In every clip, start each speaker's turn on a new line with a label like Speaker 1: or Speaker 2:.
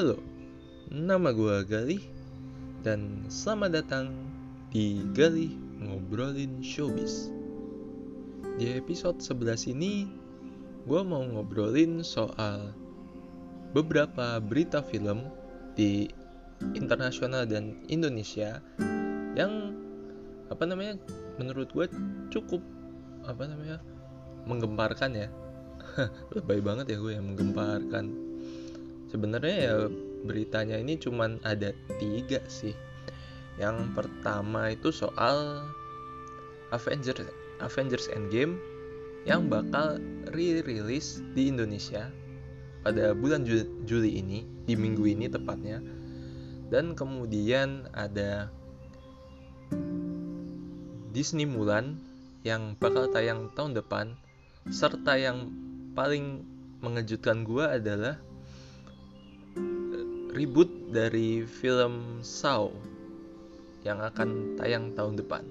Speaker 1: Halo, nama gue Galih dan selamat datang di Galih Ngobrolin Showbiz. Di episode 11 ini, gue mau ngobrolin soal beberapa berita film di internasional dan Indonesia yang apa namanya menurut gue cukup apa namanya menggemparkan ya lebay banget ya gue yang menggemparkan sebenarnya ya beritanya ini cuman ada tiga sih. Yang pertama itu soal Avengers Avengers Endgame yang bakal re-release di Indonesia pada bulan Juli ini di minggu ini tepatnya. Dan kemudian ada Disney Mulan yang bakal tayang tahun depan serta yang paling mengejutkan gue adalah reboot dari film Saw yang akan tayang tahun depan.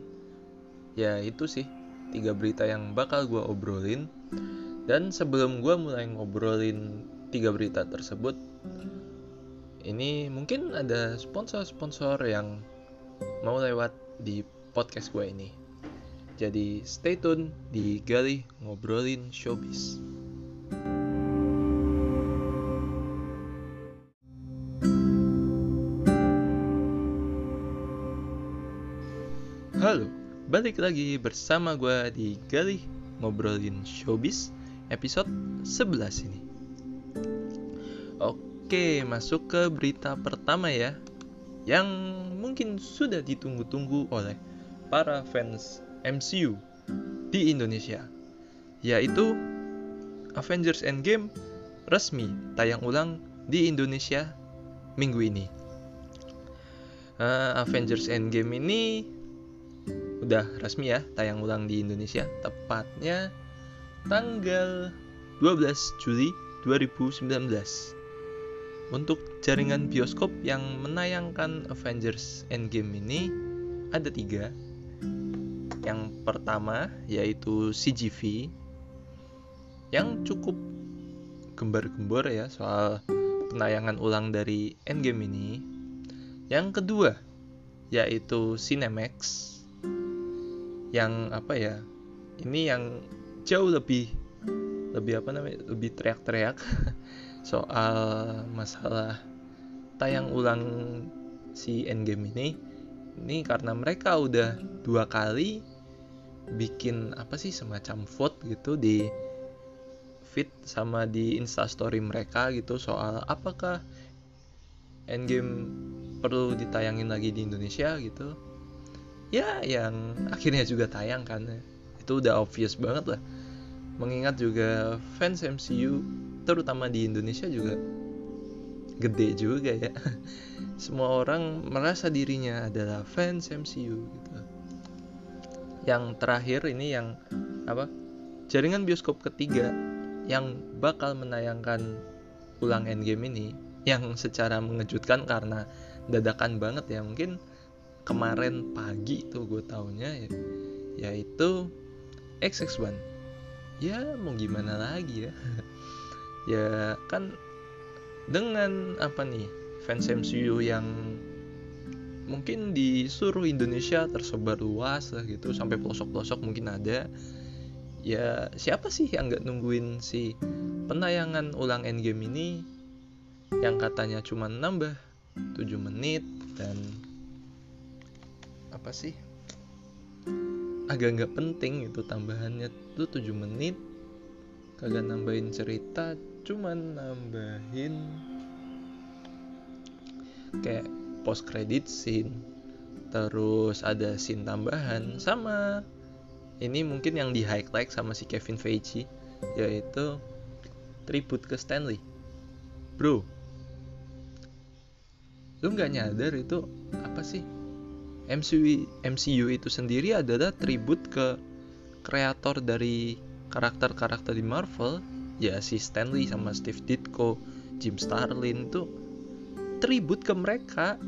Speaker 1: Ya itu sih tiga berita yang bakal gue obrolin. Dan sebelum gue mulai ngobrolin tiga berita tersebut, ini mungkin ada sponsor-sponsor yang mau lewat di podcast gue ini. Jadi stay tune di Gali Ngobrolin Showbiz. Balik lagi bersama gue di Gali Ngobrolin Showbiz episode 11 ini. Oke, masuk ke berita pertama ya Yang mungkin sudah ditunggu-tunggu oleh para fans MCU di Indonesia Yaitu Avengers Endgame resmi tayang ulang di Indonesia minggu ini. Uh, Avengers Endgame ini udah resmi ya tayang ulang di Indonesia. Tepatnya tanggal 12 Juli 2019 untuk jaringan bioskop yang menayangkan Avengers Endgame ini ada tiga. Yang pertama yaitu CGV yang cukup gembar-gembor ya soal penayangan ulang dari Endgame ini. Yang kedua yaitu Cinemax yang apa ya ini yang jauh lebih lebih apa namanya lebih teriak-teriak soal masalah tayang ulang si Endgame ini. Ini karena mereka udah dua kali bikin apa sih semacam vote gitu di feed sama di instastory mereka gitu soal apakah Endgame perlu ditayangin lagi di Indonesia gitu ya yang akhirnya juga tayang kan. Itu udah obvious banget lah. Mengingat juga fans MCU terutama di Indonesia juga gede juga ya. Semua orang merasa dirinya adalah fans MCU gitu. Yang terakhir ini yang apa jaringan bioskop ketiga yang bakal menayangkan ulang Endgame ini yang secara mengejutkan karena dadakan banget ya. Mungkin kemarin pagi tuh gue taunya ya yaitu XX1 ya mau gimana lagi ya? Ya kan dengan apa nih fans MCU yang mungkin di seluruh Indonesia tersebar luas lah gitu sampai pelosok-pelosok mungkin ada. Ya siapa sih yang nggak nungguin si penayangan ulang Endgame ini? Yang katanya cuma nambah 7 menit dan apa sih? Agak nggak penting itu tambahannya. Tuh 7 menit kagak nambahin cerita cuman nambahin kayak post credit scene. Terus ada scene tambahan sama ini mungkin yang di highlight sama si Kevin Feige yaitu tribute ke Stanley. Bro lu nggak nyadar itu apa sih MCU MCU itu sendiri adalah tribut ke kreator dari karakter-karakter di Marvel ya si Stanley sama Steve Ditko Jim Starlin itu tribut ke mereka.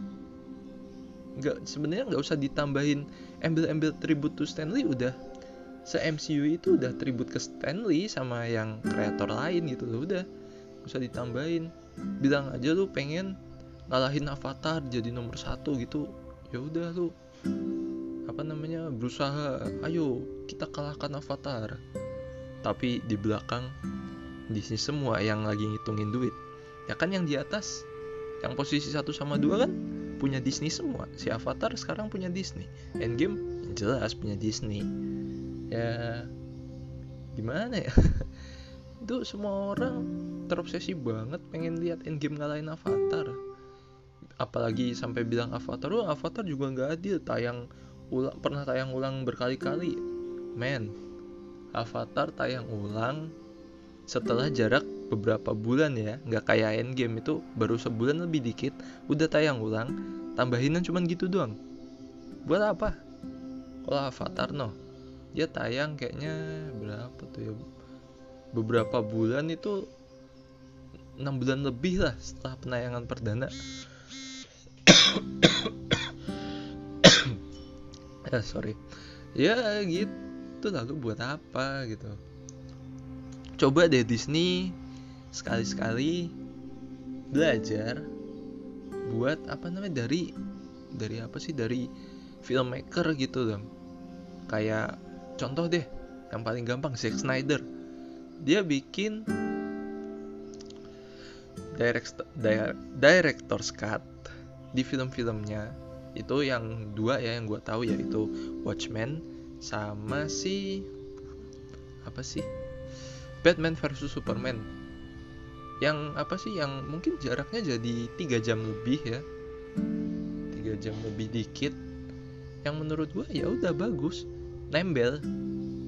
Speaker 1: Nggak sebenarnya nggak usah ditambahin embel-embel tribut to Stanley udah se MCU itu udah tribut ke Stanley sama yang kreator lain gitu loh udah. Usah ditambahin. Bilang aja lu pengen ngalahin Avatar jadi nomor satu gitu ya udah lu apa namanya berusaha ayo kita kalahkan Avatar. Tapi di belakang Disney semua yang lagi ngitungin duit. Ya kan yang di atas yang posisi satu sama dua kan punya Disney semua. Si Avatar sekarang punya Disney. Endgame jelas punya Disney. Ya gimana ya? Itu semua orang terobsesi banget pengen lihat Endgame ngalahin Avatar apalagi sampai bilang Avatar oh Avatar juga nggak adil tayang ulang pernah tayang ulang berkali-kali. Men Avatar tayang ulang setelah jarak beberapa bulan ya. Nggak kayak Endgame itu baru sebulan lebih dikit udah tayang ulang. Tambahinan cuman gitu doang. Buat apa? Kalau Avatar no. Dia tayang kayaknya berapa tuh ya? Beberapa bulan itu enam bulan lebih lah setelah penayangan perdana ya sorry. Ya gitu. Lalu buat apa gitu. Coba deh Disney sekali-sekali belajar buat apa namanya dari dari apa sih? Dari filmmaker gitu dong kayak contoh deh yang paling gampang Zack Snyder. Dia bikin direct, di, director's di film-filmnya. Itu yang dua ya yang gue tahu yaitu Watchmen sama si apa sih? Batman versus Superman. Yang apa sih? Yang mungkin jaraknya jadi tiga jam lebih ya. Tiga jam lebih dikit. Yang menurut gue ya udah bagus. Nembel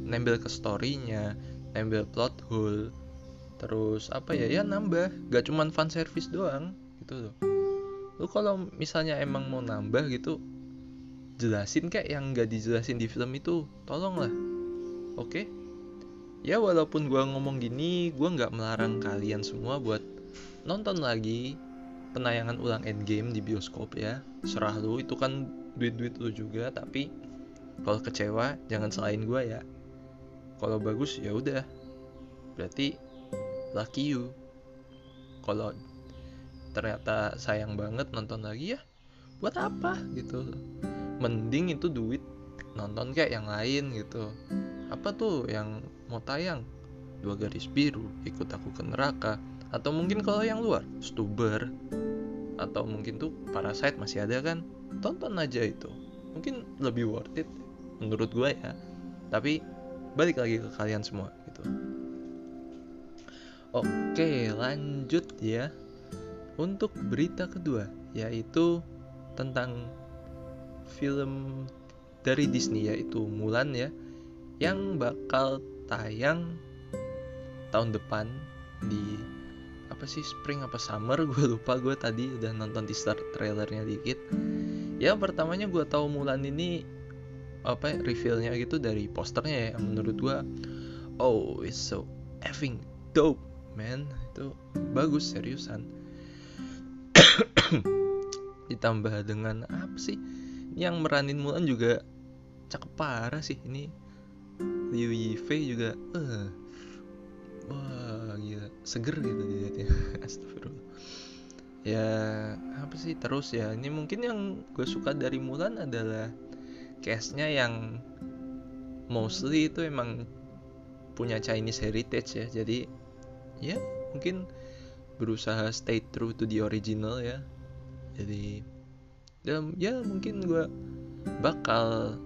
Speaker 1: nembel ke storynya nembel plot hole. Terus apa ya? Ya nambah. Gak cuman fan service doang. Gitu loh lu kalau misalnya emang mau nambah gitu jelasin kayak yang gak dijelasin di film itu. Tolonglah. Oke? Okay? ya walaupun gua ngomong gini gua nggak melarang kalian semua buat nonton lagi penayangan ulang Endgame di bioskop ya. Serah lu itu kan duit-duit lu juga tapi kalau kecewa jangan selain gue ya. Kalau bagus ya udah. Berarti lucky you. Kalau ternyata sayang banget nonton lagi ya buat apa gitu. Mending itu duit nonton kayak yang lain gitu. Apa tuh yang mau tayang? Dua garis biru ikut aku ke neraka. Atau mungkin kalau yang luar stuber. Atau mungkin tuh parasite masih ada kan? Tonton aja itu. Mungkin lebih worth it menurut gue ya. Tapi balik lagi ke kalian semua gitu. Oke lanjut ya untuk berita kedua yaitu tentang film dari Disney yaitu Mulan ya yang bakal tayang tahun depan di apa sih spring apa summer? Gue lupa gue tadi udah nonton teaser trailernya dikit. Ya pertamanya gue tahu Mulan ini apa ya, revealnya gitu dari posternya ya menurut gue oh it's so effing dope man. Itu bagus seriusan ditambah dengan apa sih? Yang meranin Mulan juga cakep parah sih. Ini Liu Yifei juga uh, wah gila. Seger gitu dilihatnya astagfirullah. Ya apa sih? Terus ya ini mungkin yang gue suka dari Mulan adalah case-nya yang mostly itu emang punya Chinese heritage ya. Jadi ya mungkin berusaha stay true to the original ya jadi ya, ya mungkin gue bakal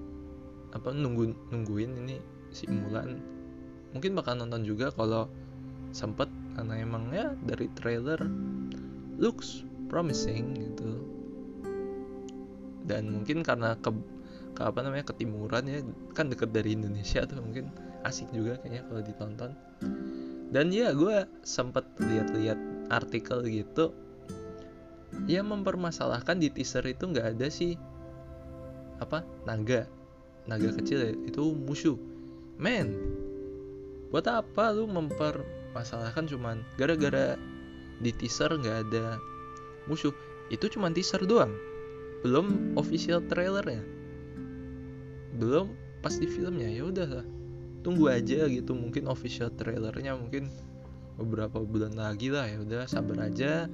Speaker 1: apa nunggu nungguin ini si Mulan. Mungkin bakal nonton juga kalau sempet karena emang ya dari trailer looks promising gitu. Dan mungkin karena ke, ke apa namanya ketimuran ya kan deket dari Indonesia tuh mungkin asik juga kayaknya kalau ditonton. Dan ya gue sempet lihat-lihat artikel gitu ya mempermasalahkan di teaser itu nggak ada sih. Apa? Naga. Naga kecil ya. Itu musuh. Men buat apa lu mempermasalahkan cuman gara-gara di teaser nggak ada musuh? Itu cuma teaser doang. Belum official trailernya. Belum pas di filmnya. Ya udah tunggu aja gitu. Mungkin official trailernya mungkin beberapa bulan lagi lah. Ya udah sabar aja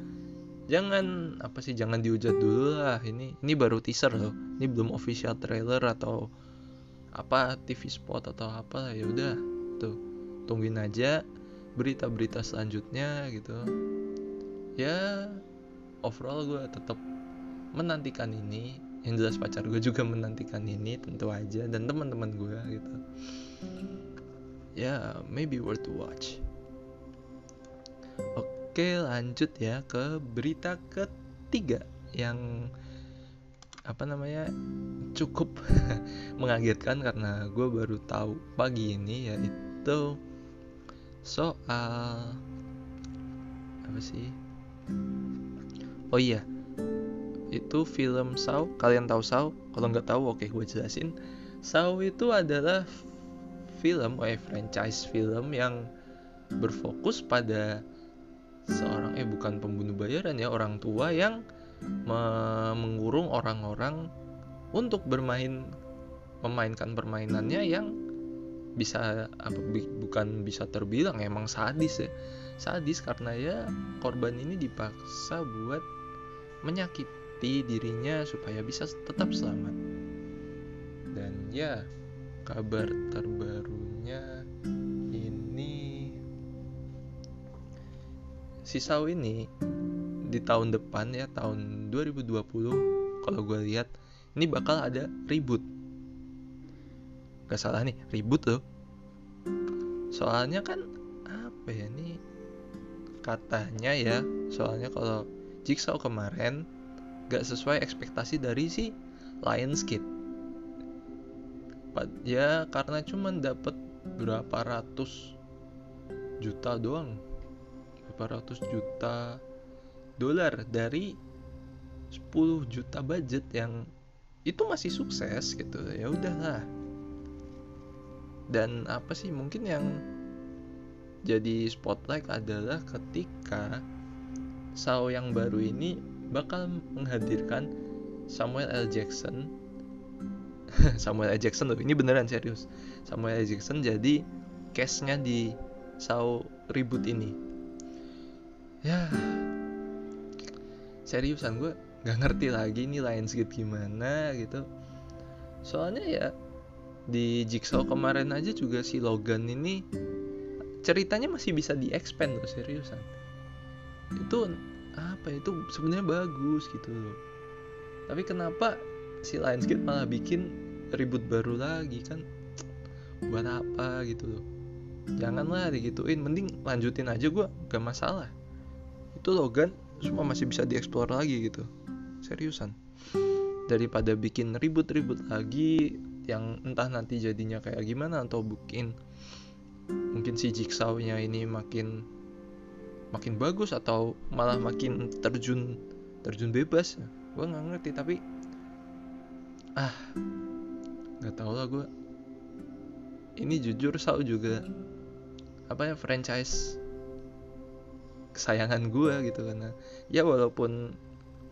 Speaker 1: jangan apa sih jangan dihujat dulu lah. Ini ini baru teaser loh. Ini belum official trailer atau apa TV spot atau apa. Ya udah tuh. Tungguin aja berita-berita selanjutnya gitu. Ya overall gue tetap menantikan ini. Yang jelas pacar gue juga menantikan ini tentu aja. Dan teman-teman gue gitu. Ya maybe worth to watch oke lanjut ya ke berita ketiga yang apa namanya cukup mengagetkan karena gue baru tahu pagi ini yaitu soal apa sih? Oh iya itu film Saw. Kalian tahu Saw? Kalau nggak tahu oke gue jelasin. Saw itu adalah film eh franchise film yang berfokus pada seorang eh bukan pembunuh bayaran ya orang tua yang mengurung orang-orang untuk bermain memainkan permainannya yang bisa apa bukan bisa terbilang emang sadis ya. Sadis karena ya korban ini dipaksa buat menyakiti dirinya supaya bisa tetap selamat. Dan ya kabar terbarunya si Sau ini di tahun depan ya tahun 2020 kalau gue lihat ini bakal ada ribut. Gak salah nih ribut loh. Soalnya kan apa ya nih katanya ya soalnya kalau Jigsaw kemarin gak sesuai ekspektasi dari si Lionsgate. Ya karena cuman dapat berapa ratus juta doang berapa ratus juta dolar dari 10 juta budget yang itu masih sukses gitu ya udahlah dan apa sih mungkin yang jadi spotlight adalah ketika Sao yang baru ini bakal menghadirkan Samuel L. Jackson Samuel L. Jackson loh ini beneran serius Samuel L. Jackson jadi case-nya di Sao reboot ini ya. Seriusan gue nggak ngerti lagi nih Lionsgate gimana gitu. Soalnya ya di Jigsaw kemarin aja juga si Logan ini ceritanya masih bisa di expand loh seriusan. Itu apa itu sebenarnya bagus gitu loh. Tapi kenapa si Lionsgate malah bikin ribut baru lagi kan? Buat apa gitu loh? Janganlah digituin mending lanjutin aja gue gak masalah itu Logan semua masih bisa dieksplor lagi gitu. Seriusan. Daripada bikin ribut-ribut lagi yang entah nanti jadinya kayak gimana atau bikin mungkin si Jigsaw-nya ini makin makin bagus atau malah makin terjun terjun bebas. Gue nggak ngerti tapi ah nggak tau lah gue ini jujur Saw juga apa ya franchise kesayangan gue gitu karena ya walaupun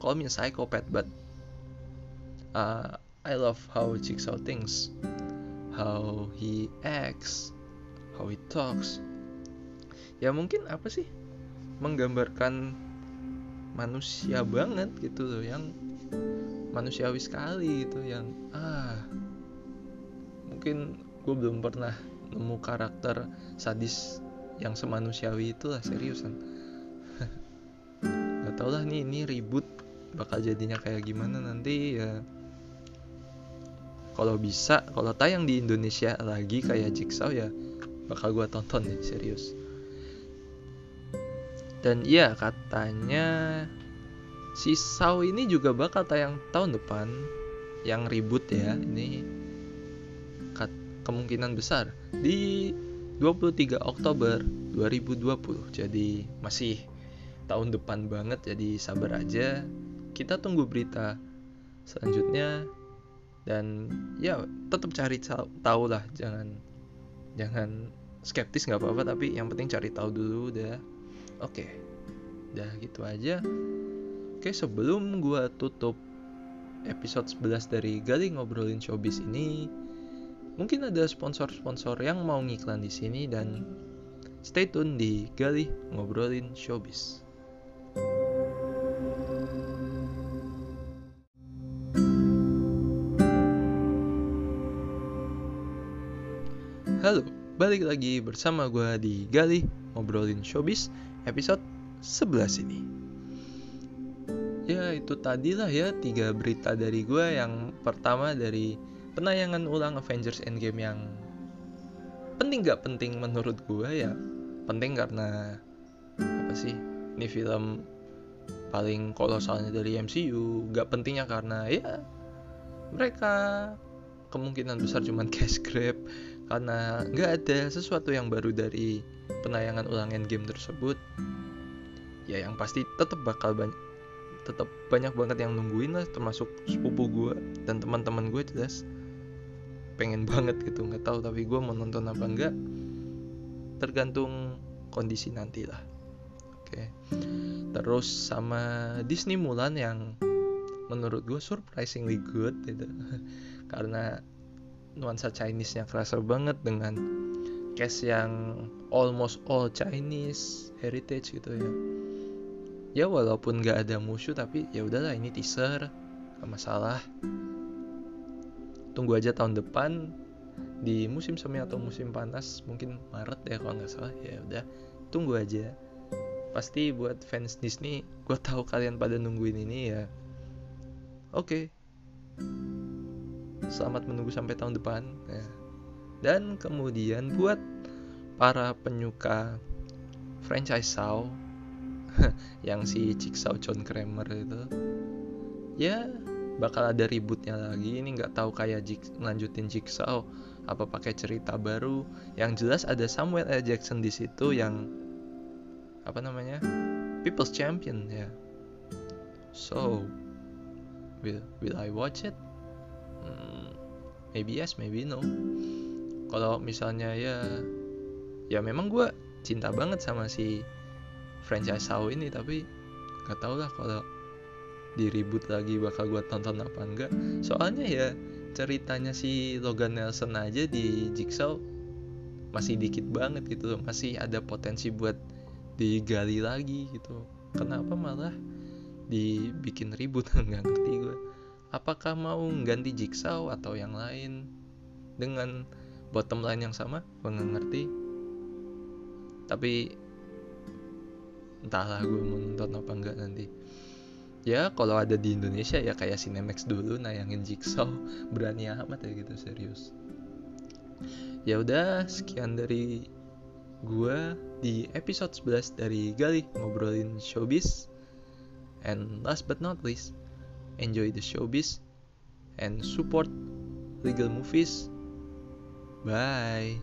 Speaker 1: call me a psychopath but uh, I love how Jigsaw thinks how he acts how he talks. Ya mungkin apa sih menggambarkan manusia banget gitu loh yang manusiawi sekali gitu yang ah mungkin gue belum pernah nemu karakter sadis yang semanusiawi itulah seriusan tau lah nih ini ribut bakal jadinya kayak gimana nanti ya. Kalau bisa kalau tayang di Indonesia lagi kayak Jigsaw ya bakal gue tonton nih serius. Dan iya katanya si Saw ini juga bakal tayang tahun depan yang ribut ya ini kemungkinan besar di 23 Oktober 2020 jadi masih tahun depan banget jadi sabar aja kita tunggu berita selanjutnya dan ya tetap cari tahu lah jangan jangan skeptis nggak apa-apa tapi yang penting cari tahu dulu udah oke okay. udah gitu aja oke okay, sebelum gua tutup episode 11 dari Gali ngobrolin showbiz ini mungkin ada sponsor-sponsor yang mau ngiklan di sini dan Stay tune di Gali Ngobrolin Showbiz. Halo, balik lagi bersama gue di Gali Ngobrolin Showbiz episode 11 ini. Ya itu tadilah ya tiga berita dari gue Yang pertama dari penayangan ulang Avengers Endgame yang penting gak penting menurut gue ya? Penting karena apa sih ini film paling kolosalnya dari MCU gak pentingnya karena ya mereka kemungkinan besar cuman cash grab karena nggak ada sesuatu yang baru dari penayangan ulang Endgame tersebut. Ya yang pasti tetap bakal banyak tetap banyak banget yang nungguin lah termasuk sepupu gue dan teman-teman gue jelas. Pengen banget gitu nggak tahu tapi gue mau nonton apa enggak tergantung kondisi nanti lah oke. Terus sama Disney Mulan yang menurut gue surprisingly good gitu. Karena nuansa Chinese-nya kerasa banget dengan cast yang almost all Chinese heritage gitu ya. Ya walaupun nggak ada musuh tapi ya udahlah ini teaser gak masalah. Tunggu aja tahun depan di musim semi atau musim panas mungkin Maret ya kalau nggak salah ya udah tunggu aja pasti buat fans Disney gue tahu kalian pada nungguin ini ya oke okay. selamat menunggu sampai tahun depan ya. dan kemudian buat para penyuka franchise Saw yang si Jigsaw John Kramer itu ya bakal ada ributnya lagi ini nggak tahu kayak Jig, lanjutin Jigsaw apa pakai cerita baru yang jelas ada Samuel L Jackson di situ yang apa namanya People's Champion ya. So will will I watch it? Hmm, maybe yes maybe no. Kalau misalnya ya ya memang gue cinta banget sama si franchise Saw ini tapi gak tau lah kalau diribut lagi bakal gue tonton apa enggak. Soalnya ya ceritanya si Logan Nelson aja di Jigsaw masih dikit banget gitu loh. Masih ada potensi buat digali lagi gitu. Kenapa malah dibikin ribut? Nggak ngerti gue apakah mau ganti Jigsaw atau yang lain? Dengan bottom line yang sama gue nggak ngerti. Tapi entahlah gue mau nonton apa enggak nanti. Ya kalau ada di Indonesia ya kayak Cinemax dulu nayangin Jigsaw berani amat ya gitu serius. Ya udah sekian dari gue di episode 11 dari Gali ngobrolin showbiz. And last but not least enjoy the showbiz and support legal movies. Bye